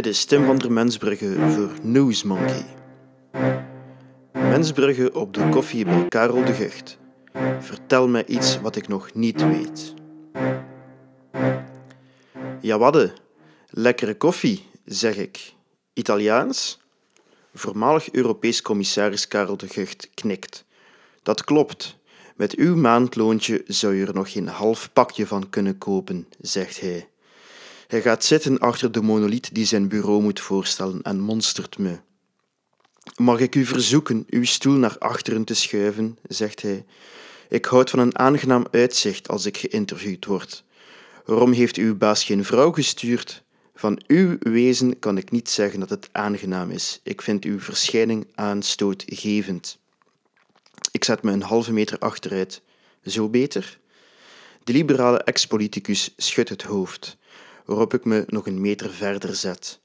Dit is Tim van der Mensbrugge voor Newsmonkey. Mensbrugge op de koffie bij Karel de Gucht. Vertel mij iets wat ik nog niet weet. Ja, wadde. Lekkere koffie, zeg ik. Italiaans? Voormalig Europees commissaris Karel de Gucht knikt. Dat klopt. Met uw maandloontje zou je er nog geen half pakje van kunnen kopen, zegt hij. Hij gaat zitten achter de monoliet die zijn bureau moet voorstellen en monstert me. Mag ik u verzoeken uw stoel naar achteren te schuiven, zegt hij. Ik houd van een aangenaam uitzicht als ik geïnterviewd word. Waarom heeft uw baas geen vrouw gestuurd? Van uw wezen kan ik niet zeggen dat het aangenaam is. Ik vind uw verschijning aanstootgevend. Ik zet me een halve meter achteruit. Zo beter? De liberale ex-politicus schudt het hoofd, waarop ik me nog een meter verder zet.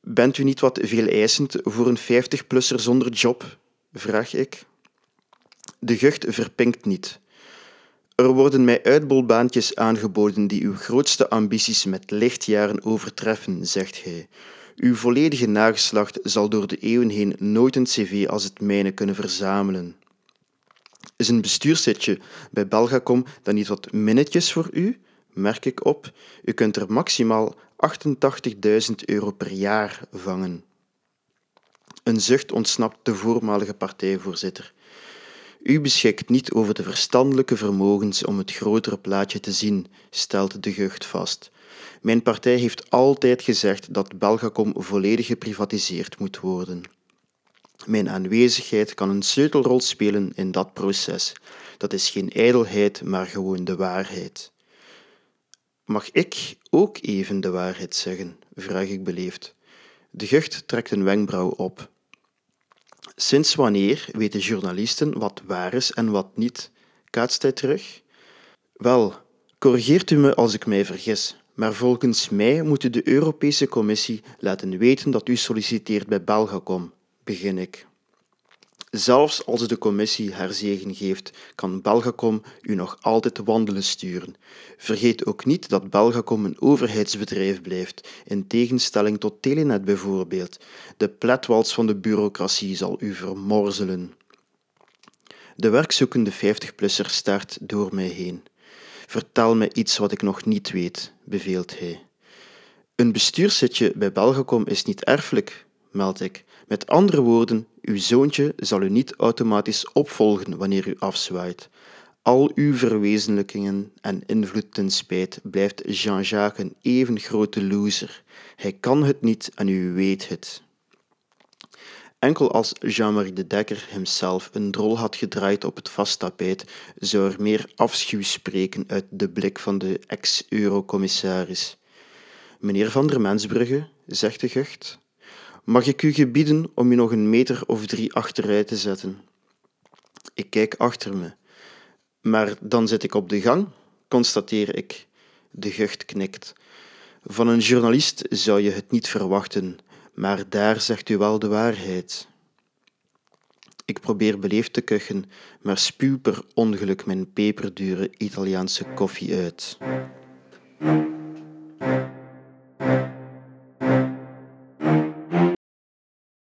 Bent u niet wat veel eisend voor een 50-plusser zonder job? vraag ik. De gucht verpinkt niet. Er worden mij uitbolbaantjes aangeboden die uw grootste ambities met lichtjaren overtreffen, zegt hij. Uw volledige nageslacht zal door de eeuwen heen nooit een cv als het mijne kunnen verzamelen. Is een bestuurszitje bij Belgacom dan niet wat minnetjes voor u? Merk ik op. U kunt er maximaal 88.000 euro per jaar vangen. Een zucht ontsnapt de voormalige partijvoorzitter. U beschikt niet over de verstandelijke vermogens om het grotere plaatje te zien, stelt de Gucht vast. Mijn partij heeft altijd gezegd dat Belgacom volledig geprivatiseerd moet worden. Mijn aanwezigheid kan een sleutelrol spelen in dat proces. Dat is geen ijdelheid, maar gewoon de waarheid. Mag ik ook even de waarheid zeggen? vraag ik beleefd. De Gucht trekt een wenkbrauw op. Sinds wanneer weten journalisten wat waar is en wat niet? Kaatst hij terug? Wel, corrigeert u me als ik mij vergis, maar volgens mij moet de Europese Commissie laten weten dat u solliciteert bij Belgacom, begin ik. Zelfs als de commissie haar zegen geeft, kan Belgacom u nog altijd wandelen sturen. Vergeet ook niet dat Belgacom een overheidsbedrijf blijft, in tegenstelling tot Telenet bijvoorbeeld. De pletwals van de bureaucratie zal u vermorzelen. De werkzoekende 50-plusser staart door mij heen. Vertel me iets wat ik nog niet weet, beveelt hij. Een bestuurszitje bij Belgacom is niet erfelijk, meld ik. Met andere woorden, uw zoontje zal u niet automatisch opvolgen wanneer u afzwaait. Al uw verwezenlijkingen en invloed ten spijt blijft Jean-Jacques een even grote loser. Hij kan het niet en u weet het. Enkel als Jean-Marie de Dekker hemzelf een drol had gedraaid op het vasttapijt, zou er meer afschuw spreken uit de blik van de ex-eurocommissaris. Meneer van der Mensbrugge, zegt de gucht, Mag ik u gebieden om u nog een meter of drie achteruit te zetten? Ik kijk achter me. Maar dan zit ik op de gang, constateer ik. De gucht knikt. Van een journalist zou je het niet verwachten, maar daar zegt u wel de waarheid. Ik probeer beleefd te kuchen, maar spuw per ongeluk mijn peperdure Italiaanse koffie uit.